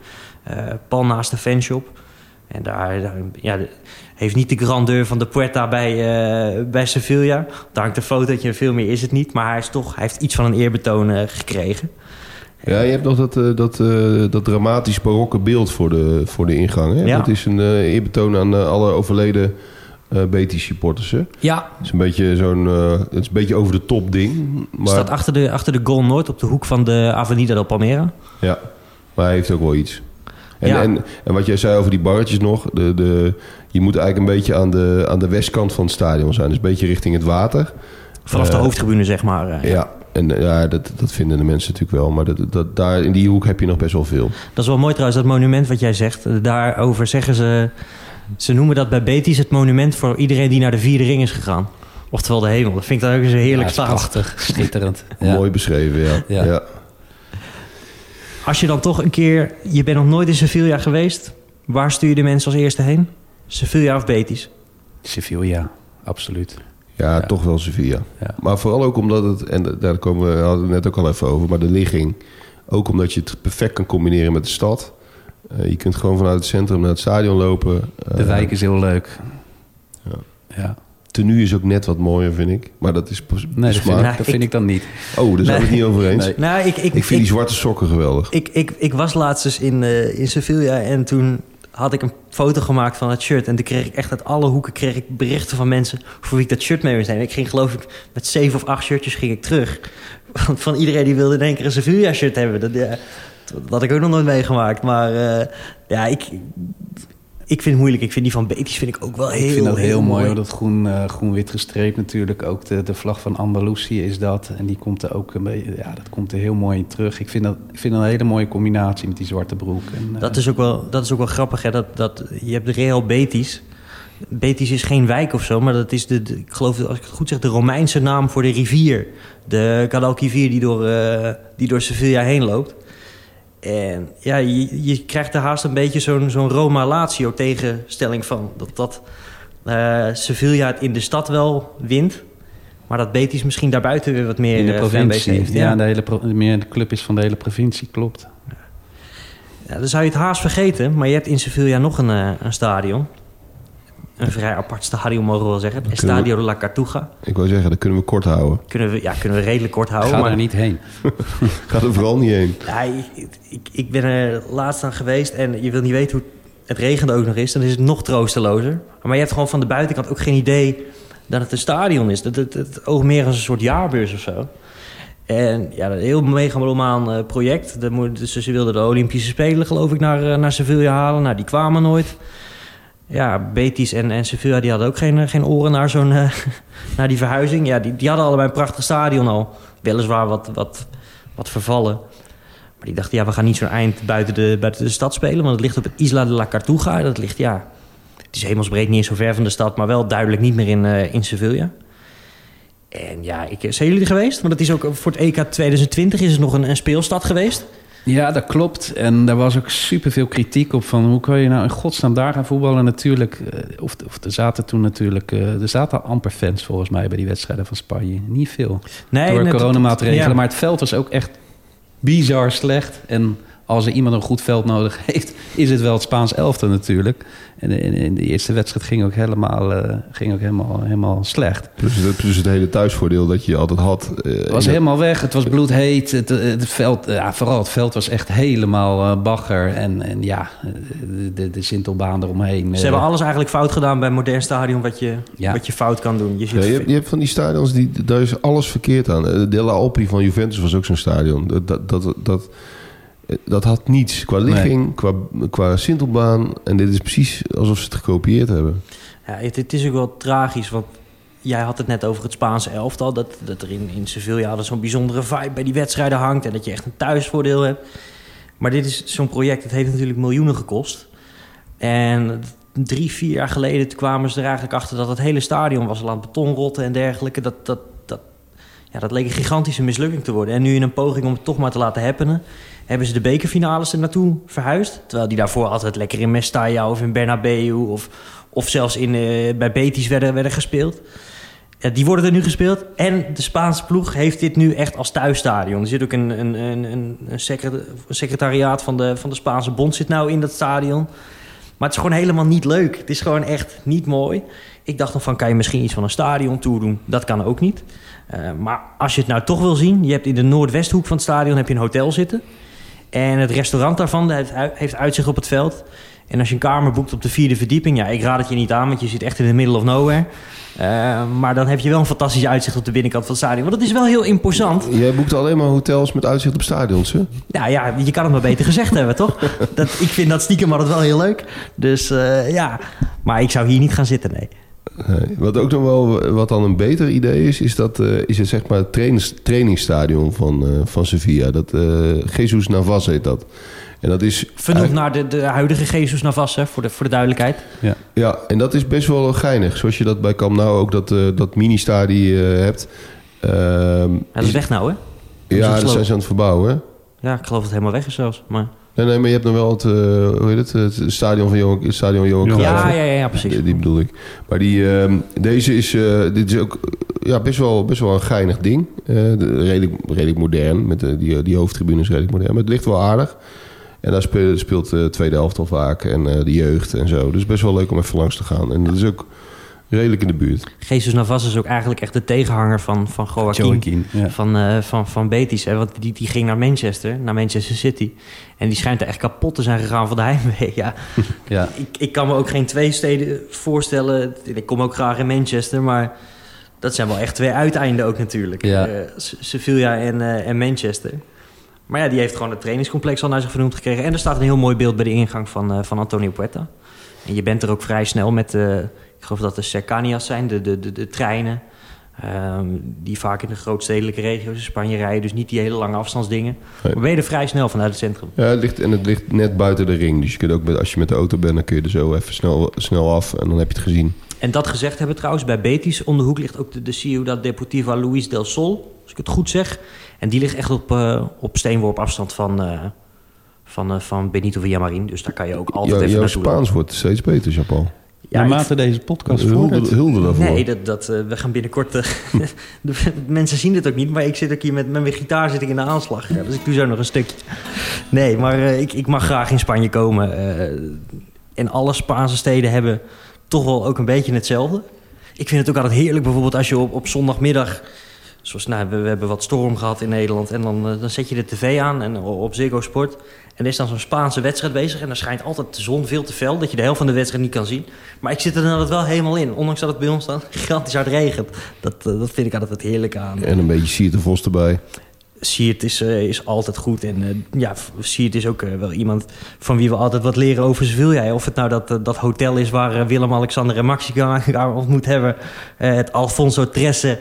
Uh, pal naast de fanshop. En daar, daar ja, de, heeft niet de grandeur van de Puerta bij, uh, bij Sevilla. Daar hangt een fotootje en veel meer is het niet. Maar hij, is toch, hij heeft iets van een eerbetoon uh, gekregen. Ja, je hebt nog dat, uh, dat, dat dramatisch barokke beeld voor de, voor de ingang. Hè? Ja. Dat is een eerbetoon aan alle overleden uh, Betis supporters. Hè? Ja. Het is een beetje zo'n, uh, het is een beetje over de top ding. Maar... Staat achter de, achter de Goal Noord op de hoek van de Avenida del Palmera. Ja, maar hij heeft ook wel iets. En, ja. en, en wat jij zei over die barretjes nog, de, de, je moet eigenlijk een beetje aan de, aan de westkant van het stadion zijn. Dus een beetje richting het water. Vanaf de uh, hoofdtribune, zeg maar. Ja. ja. En ja, dat, dat vinden de mensen natuurlijk wel. Maar dat, dat, daar in die hoek heb je nog best wel veel. Dat is wel mooi trouwens, dat monument wat jij zegt. Daarover zeggen ze... Ze noemen dat bij Betis het monument voor iedereen die naar de vierde ring is gegaan. Oftewel de hemel. Dat vind ik dan ook eens een heerlijk ja, prachtig, schitterend. ja. Mooi beschreven, ja. ja. ja. Als je dan toch een keer... Je bent nog nooit in Sevilla geweest. Waar stuur je de mensen als eerste heen? Sevilla of Betis? Sevilla, absoluut. Ja, ja, toch wel Sevilla. Ja. Maar vooral ook omdat het... En daar komen we hadden het net ook al even over. Maar de ligging... Ook omdat je het perfect kan combineren met de stad... Uh, je kunt gewoon vanuit het centrum naar het stadion lopen. Uh, de wijk is heel leuk. Ja. ja. Tenue is ook net wat mooier, vind ik. Maar dat is pas Nee, dat, vind, dat vind ik dan niet. Oh, daar zijn we het niet over eens. Nee. Nou, ik, ik, ik vind ik, die zwarte sokken geweldig. Ik, ik, ik was laatst eens in, uh, in Sevilla en toen had ik een foto gemaakt van het shirt. En toen kreeg ik echt uit alle hoeken kreeg ik berichten van mensen... voor wie ik dat shirt mee moest nemen. Ik ging geloof ik met zeven of acht shirtjes ging ik terug. Want van iedereen die wilde in één keer een Sevilla shirt hebben. Dat, ja, dat had ik ook nog nooit meegemaakt. Maar uh, ja, ik, ik vind het moeilijk. Ik vind die van Betis vind ik ook wel heel, ik vind dat heel, heel mooi. mooi. Dat groen, uh, groen-wit gestreept natuurlijk. Ook de, de vlag van Andalusië is dat. En die komt er ook een beetje, ja, dat komt er heel mooi in terug. Ik vind dat, ik vind dat een hele mooie combinatie met die zwarte broek. En, uh, dat, is ook wel, dat is ook wel grappig. Hè? Dat, dat, je hebt de Real Betis. Betis is geen wijk of zo, maar dat is de, de, ik geloof, als ik het goed zeg, de Romeinse naam voor de rivier. De Guadalquivir die door, uh, die door Sevilla heen loopt. En ja, je, je krijgt er haast een beetje zo'n zo'n Roma-Lazio tegenstelling van. Dat, dat uh, Sevilla het in de stad wel wint. Maar dat Betis misschien daarbuiten weer wat meer in de provincie heeft. Ja, ja de, hele pro, meer de club is van de hele provincie, klopt. Ja, dan zou je het haast vergeten. Maar je hebt in Sevilla nog een, uh, een stadion. Een vrij apart stadion, mogen we wel zeggen. Het Estadio de la Cartuja. Ik wil zeggen, dat kunnen we kort houden. Kunnen we, ja, kunnen we redelijk kort houden. Ga maar... er niet heen. Ga er vooral niet heen. Ja, ik, ik, ik, ben er laatst aan geweest en je wil niet weten hoe het regende ook nog is. Dan is het nog troostelozer. Maar je hebt gewoon van de buitenkant ook geen idee dat het een stadion is. Dat het, het, het oog meer als een soort jaarbeurs of zo. En ja, een heel megalomaan uh, project. De, dus ze wilden de Olympische Spelen, geloof ik, naar, uh, naar Sevilla halen. Nou, die kwamen nooit ja, Betis en, en Sevilla die hadden ook geen, geen oren naar, zo'n, uh, naar die verhuizing. Ja, die, die hadden allebei een prachtig stadion al. Weliswaar wat, wat, wat vervallen. Maar die dachten, ja, we gaan niet zo'n eind buiten de, buiten de stad spelen. Want het ligt op het Isla de la Cartuja. Dat ligt, ja, het is hemelsbreed niet eens zo ver van de stad... maar wel duidelijk niet meer in, uh, in Sevilla. En ja, ik, zijn jullie er geweest? Want het is ook voor het EK 2020 is het nog een, een speelstad geweest. Ja, dat klopt. En daar was ook superveel kritiek op van hoe kan je nou in godsnaam daar gaan voetballen natuurlijk. eh, Of, of er zaten toen natuurlijk, eh, er zaten amper fans volgens mij bij die wedstrijden van Spanje. Niet veel. Nee, door coronamaatregelen. ja. Maar het veld was ook echt bizar slecht. En als er iemand een goed veld nodig heeft, is het wel het Spaans elftal natuurlijk. En in, in de eerste wedstrijd ging ook helemaal, eh, ging ook helemaal, helemaal slecht. Plus het, plus het hele thuisvoordeel dat je altijd had. eh, Het was helemaal weg. Het was bloedheet. Het, eh, het veld, ja, vooral het veld was echt helemaal eh, bagger. En, en ja, de, de, de Sintelbaan eromheen. Ze hebben alles eigenlijk fout gedaan bij een modern stadion wat je, Ja. wat je fout kan doen. Je Ja, je, hebt, je hebt van die stadions, die, daar is alles verkeerd aan. Eh, Della Alpi van Juventus was ook zo'n stadion. Dat, dat, dat, dat, dat had niets qua ligging, qua, qua sintelbaan. En dit is precies alsof ze het gekopieerd hebben. Ja, het, het is ook wel tragisch, want jij had het net over het Spaanse elftal. Dat, dat er in, in Sevilla zo'n bijzondere vibe bij die wedstrijden hangt. En dat je echt een thuisvoordeel hebt. Maar dit is zo'n project, het heeft natuurlijk miljoenen gekost. En drie, vier jaar geleden toen kwamen ze er eigenlijk achter dat het hele stadion was al aan het beton rotten en dergelijke. Dat, dat, dat, ja, dat leek een gigantische mislukking te worden. En nu in een poging om het toch maar te laten happenen, hebben ze de bekerfinales er naartoe verhuisd. Terwijl die daarvoor altijd lekker in Mestalla of in Bernabeu of, of zelfs in, eh, bij Betis werden, werden gespeeld. Die worden er nu gespeeld. En de Spaanse ploeg heeft dit nu echt als thuisstadion. Er zit ook een, een, een, een secretariaat van de, van de Spaanse bond zit nou in dat stadion. Maar het is gewoon helemaal niet leuk. Het is gewoon echt niet mooi. Ik dacht nog van, kan je misschien iets van een stadion toe doen? Dat kan ook niet. Eh, maar als je het nou toch wil zien... je hebt in de noordwesthoek van het stadion heb je een hotel zitten. En het restaurant daarvan heeft, uitzicht op het veld. En als je een kamer boekt op de vierde verdieping... ja, ik raad het je niet aan, want je zit echt in the middle of nowhere. Eh, maar dan heb je wel een fantastisch uitzicht op de binnenkant van het stadion. Want dat is wel heel imposant. Jij boekt alleen maar hotels met uitzicht op stadions, hè? Nou ja, je kan het maar beter gezegd hebben, toch? Dat, ik vind dat stiekem altijd wel heel leuk. Dus eh, ja, maar ik zou hier niet gaan zitten, nee. Nee. Wat ook nog wel, wat dan een beter idee is, is, dat, eh, is het zeg maar het trainings, trainingsstadion van, eh, van Sevilla. Dat, eh Jesus Navas heet dat. En dat is Vernoemd naar de, de huidige Jesus Navas, hè, voor de, voor de duidelijkheid. Ja, en dat is best wel geinig. Zoals je dat bij Camp Nou ook dat, eh, dat mini-stadie eh, hebt. Ehm, Ja, dat is weg nou, hè? Ja, dat zijn ze aan het verbouwen. hè? Ja, ik geloof dat het helemaal weg is zelfs. Maar... Nee, nee, maar je hebt nog wel het, eh, hoe heet het, het stadion van Johan, het stadion Johan Ja, Cruijff. Ja, ja, precies. Die, die bedoel ik. Maar die, ehm, deze is, eh, dit is ook ja, best, wel, best wel een geinig ding. Eh, de- redelijk, redelijk modern. Met de, die, die hoofdtribune is redelijk modern. Maar het ligt wel aardig. En daar speelt, speelt de tweede helft al vaak. En de jeugd en zo. Dus best wel leuk om even langs te gaan. En dat is ook redelijk in de buurt. Jesus Navas is ook eigenlijk echt de tegenhanger van, van Joaquin. Joaquin, ja. Van, eh, van, van Betis. Hè? Want die, die ging naar Manchester, naar Manchester City. En die schijnt er echt kapot te zijn gegaan van de heimwee. Ja. Ja. Ik, ik kan me ook geen twee steden voorstellen. Ik kom ook graag in Manchester, maar dat zijn wel echt twee uiteinden ook natuurlijk. Ja. Eh, Se- Sevilla en, eh, en Manchester. Maar ja, die heeft gewoon het trainingscomplex al naar zich vernoemd gekregen. En er staat een heel mooi beeld bij de ingang van, eh, van Antonio Puerta. En je bent er ook vrij snel met, eh, ik geloof dat de Cercanias zijn, de, de, de, de treinen. ehm, die vaak in de grootstedelijke regio's in Spanje rijden. Dus niet die hele lange afstandsdingen. Nee. Maar ben je er vrij snel vanuit het centrum. Ja, het ligt, en het ligt net buiten de ring. Dus je kunt ook met, als je met de auto bent, dan kun je er zo even snel, snel af. En dan heb je het gezien. En dat gezegd hebben trouwens, bij Betis om de hoek ligt ook de, de Ciudad Deportiva Luis del Sol. Als ik het goed zeg. En die ligt echt op, eh, op steenworp afstand van, eh, van, eh, van Benito Villamarin. Dus daar kan je ook altijd Ja, even jouw naartoe lopen. Spaans wordt steeds beter, Japan. Ja, ik- Naarmate deze podcast Hulde, hulde daarvoor. Nee, dat, dat, eh, we gaan binnenkort... eh, de mensen zien dit ook niet, maar ik zit ook hier met, met mijn gitaar zit ik in de aanslag. Ja, dus ik doe zo nog een stukje. Nee, maar eh, ik, ik mag graag in Spanje komen. eh, en alle Spaanse steden hebben toch wel ook een beetje hetzelfde. Ik vind het ook altijd heerlijk bijvoorbeeld als je op, op zondagmiddag... Zoals, nou, we, we hebben wat storm gehad in Nederland. En dan, eh, dan zet je de tv aan en, op Ziggo Sport. En er is dan zo'n Spaanse wedstrijd bezig. En dan schijnt altijd de zon veel te fel... dat je de helft van de wedstrijd niet kan zien. Maar ik zit er dan altijd wel helemaal in. Ondanks dat het bij ons dan gigantisch hard regent. Dat, eh, dat vind ik altijd het heerlijk aan. En een beetje Siert Vos erbij. Siert is, eh, is altijd goed. En eh, ja, Siert is ook eh, wel iemand van wie we altijd wat leren over Sevilla. Of het nou dat, eh, dat hotel is waar eh, Willem, Alexander en Maxi elkaar ontmoet hebben. Eh, het Alfonso Tresse.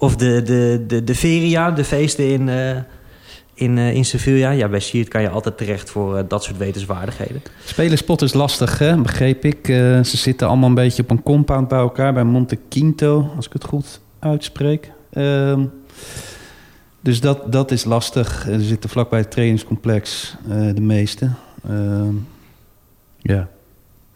Of de, de, de, de Feria, de feesten in, eh, in, eh, in Sevilla. Ja, bij Siert kan je altijd terecht voor eh, dat soort wetenswaardigheden. Spelerspot is lastig, begreep ik. Ze zitten allemaal een beetje op een compound bij elkaar bij Monte Quinto, als ik het goed uitspreek. Ehm, dus dat, dat is lastig. Er zitten vlakbij het trainingscomplex de meeste. Ehm, ja,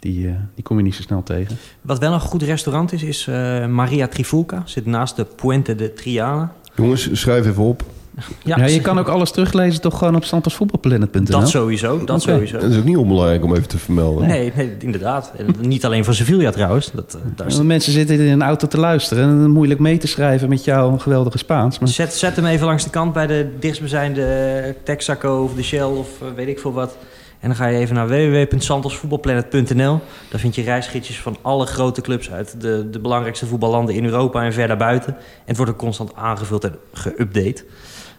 die, eh, die kom je niet zo snel tegen. Wat wel een goed restaurant is, is eh, Maria Trifulca. Zit naast de Puente de Triana. Jongens, schrijf even op. Ja, je kan ook alles teruglezen toch gewoon op santosvoetbalplanet.nl? Dat sowieso, dat sowieso. Dat is ook niet onbelangrijk om even te vermelden. Nee, nee, inderdaad. En niet alleen van Sevilla trouwens. Dat, eh, daar is- Mensen zitten in een auto te luisteren en moeilijk mee te schrijven met jouw geweldige Spaans. Maar Zet, zet hem even langs de kant bij de dichtstbijzijnde Texaco of de Shell of weet ik veel wat. En dan ga je even naar www.santosvoetbalplanet.nl. Daar vind je reisgidsjes van alle grote clubs uit de, de belangrijkste voetballanden in Europa en ver daarbuiten. En het wordt ook constant aangevuld en geüpdate.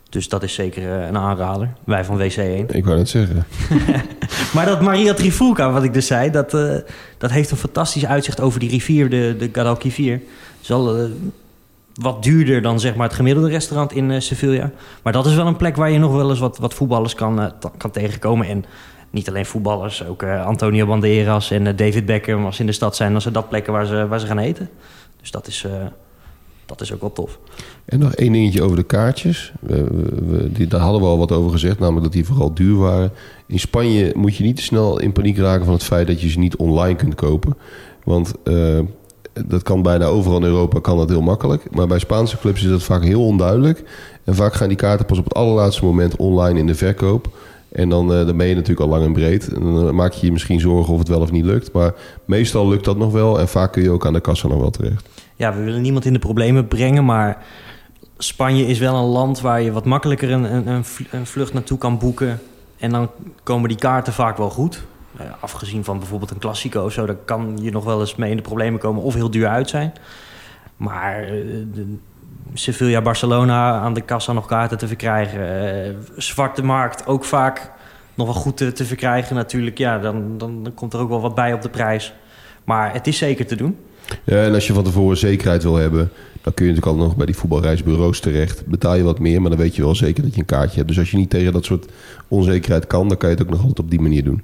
Dus dat is zeker eh, een aanrader. Wij van WC1. Ik wou net zeggen. Maar dat Maria Trifulca, wat ik dus zei, dat, eh, dat heeft een fantastisch uitzicht over die rivier, de, de Guadalquivir. Het is al eh, wat duurder dan zeg maar, het gemiddelde restaurant in eh, Sevilla. Maar dat is wel een plek waar je nog wel eens wat, wat voetballers kan, kan tegenkomen. En niet alleen voetballers, ook eh, Antonio Banderas en eh, David Beckham. Als ze in de stad zijn, dan zijn dat plekken waar ze, waar ze gaan eten. Dus dat is, eh, dat is ook wel tof. En nog één dingetje over de kaartjes. We, we- die, daar hadden we al wat over gezegd, namelijk dat die vooral duur waren. In Spanje moet je niet te snel in paniek raken van het feit dat je ze niet online kunt kopen. Want dat kan bijna overal in Europa kan dat heel makkelijk. Maar bij Spaanse clubs is dat vaak heel onduidelijk. En vaak gaan die kaarten pas op het allerlaatste moment online in de verkoop. En dan, eh, dan ben je natuurlijk al lang en breed. Dan eh, maak je je misschien zorgen of het wel of niet lukt. Maar meestal lukt dat nog wel. En vaak kun je ook aan de kassa nog wel terecht. Ja, we willen niemand in de problemen brengen, maar Spanje is wel een land waar je wat makkelijker een, een, een vl- een vlucht naartoe kan boeken. En dan komen die kaarten vaak wel goed. Ja, afgezien van bijvoorbeeld een Classico of zo, daar kan je nog wel eens mee in de problemen komen of heel duur uit zijn. Maar eh, de Sevilla, Barcelona aan de kassa nog kaarten te verkrijgen. eh, zwarte markt ook vaak nog wel goed te, te verkrijgen natuurlijk. Ja, dan, dan, dan komt er ook wel wat bij op de prijs. Maar het is zeker te doen. Ja, en als je van tevoren zekerheid wil hebben, dan kun je natuurlijk altijd nog bij die voetbalreisbureaus terecht. Betaal je wat meer, maar dan weet je wel zeker dat je een kaartje hebt. Dus als je niet tegen dat soort onzekerheid kan, dan kan je het ook nog altijd op die manier doen.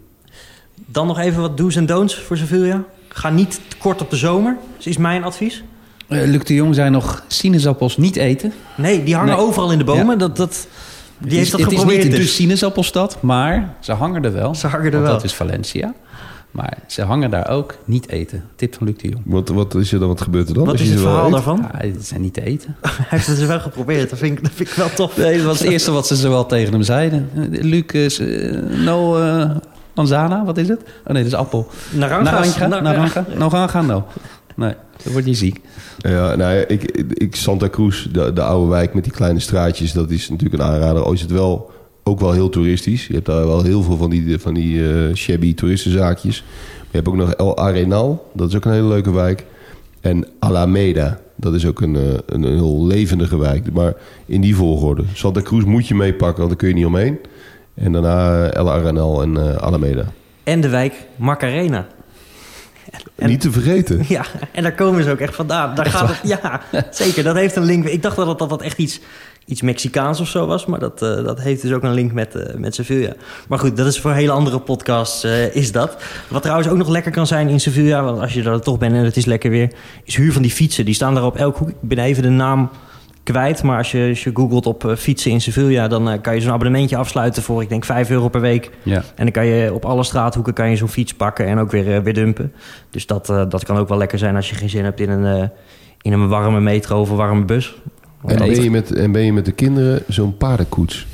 Dan nog even wat do's en don'ts voor Sevilla. Ga niet te kort op de zomer, dat is mijn advies. Eh, Luc de Jong zei nog sinaasappels niet eten. Nee, die hangen Nee. overal in de bomen. Ja. Dat, dat, die Het is- heeft dat het is geprobeerd. niet de dus. sinaasappelstad, maar ze hangen er wel. Ze hangen er want wel. dat is Valencia. Maar ze hangen daar ook niet eten. Tip van Luc de Jong. Wat, wat is er dan? Wat gebeurt er dan? Wat als is je het wel verhaal eet? daarvan? Ja, ze zijn niet te eten. Hij heeft het dus wel geprobeerd. Dat vind ik, dat vind ik wel tof. Nee, dat was het eerste wat ze zowel tegen hem zeiden. Luc, eh, no eh, manzana, wat is het? Oh nee, dat is appel. Naranja, Na- naranja, naranja, no. Nee, dan word je ziek. Ja, nou ja, ik, ik, Santa Cruz, de, de oude wijk met die kleine straatjes, dat is natuurlijk een aanrader. Al is het wel ook wel heel toeristisch. Je hebt daar wel heel veel van die, van die eh, shabby toeristenzaakjes. Maar je hebt ook nog El Arenal, dat is ook een hele leuke wijk. En Alameda, dat is ook een, eh, een, een heel levendige wijk. Maar in die volgorde. Santa Cruz moet je meepakken, want daar kun je niet omheen. En daarna eh, El Arenal en eh, Alameda. En de wijk Macarena. En- Niet te vergeten. Ja, en daar komen ze ook echt vandaan. Daar gaat het, ja, zeker. Dat heeft een link. Ik dacht dat dat dat echt iets, iets Mexicaans of zo was. Maar dat, eh, dat heeft dus ook een link met, eh, met Sevilla. Maar goed, dat is voor een hele andere podcast, eh, is dat. Wat trouwens ook nog lekker kan zijn in Sevilla... want als je er toch bent en het is lekker weer... is huur van die fietsen. Die staan daar op elk hoek. Ik ben even de naam kwijt. Maar als je, als je googelt op eh, fietsen in Sevilla... dan eh, kan je zo'n abonnementje afsluiten voor, ik denk, 5 euro per week. Ja. En dan kan je op alle straathoeken kan je zo'n fiets pakken en ook weer, eh, weer dumpen. Dus dat, dat kan ook wel lekker zijn als je geen zin hebt in een, in een warme metro of een warme bus. En ben, je met, en ben je met de kinderen zo'n paardenkoets?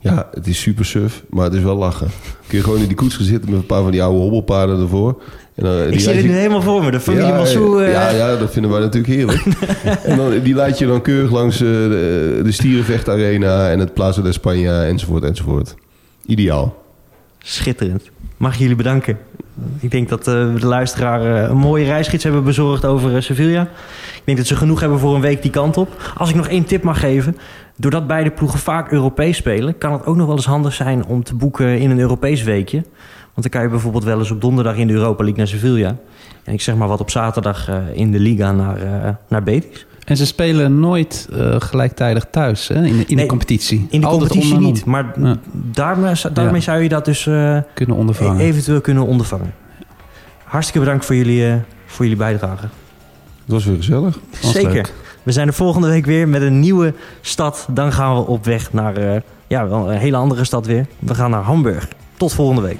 Ja, het is super suf, maar het is wel lachen. Kun je gewoon in die koets gaan zitten met een paar van die oude hobbelpaarden ervoor. En dan, ik die zie leid het je- nu helemaal voor me. De familie ja, Massou... eh, ja, ja, dat vinden wij natuurlijk heerlijk. en dan, die leid je dan keurig langs eh, de, de Stierenvechtarena en het Plaza de España enzovoort enzovoort. Ideaal. Schitterend. Mag ik jullie bedanken. Ik denk dat eh, de luisteraar een mooie reisgids hebben bezorgd over Sevilla. Ik denk dat ze genoeg hebben voor een week die kant op. Als ik nog één tip mag geven. Doordat beide ploegen vaak Europees spelen... kan het ook nog wel eens handig zijn om te boeken in een Europees weekje. Want dan kan je bijvoorbeeld wel eens op donderdag in de Europa League naar Sevilla. En ik zeg maar wat op zaterdag eh, in de Liga naar, eh, naar Betis. En ze spelen nooit eh, gelijktijdig thuis hè, in, de, in Nee, de competitie. In de Altijd competitie om en om. niet. Maar Ja. daarmee, daarmee Ja. zou je dat dus... eh, Kunnen ondervangen. Eventueel kunnen ondervangen. Hartstikke bedankt voor jullie, eh, voor jullie bijdrage. Het was weer gezellig. Was Zeker. leuk. We zijn er volgende week weer met een nieuwe stad. Dan gaan we op weg naar eh, ja, wel een hele andere stad weer. We gaan naar Hamburg. Tot volgende week.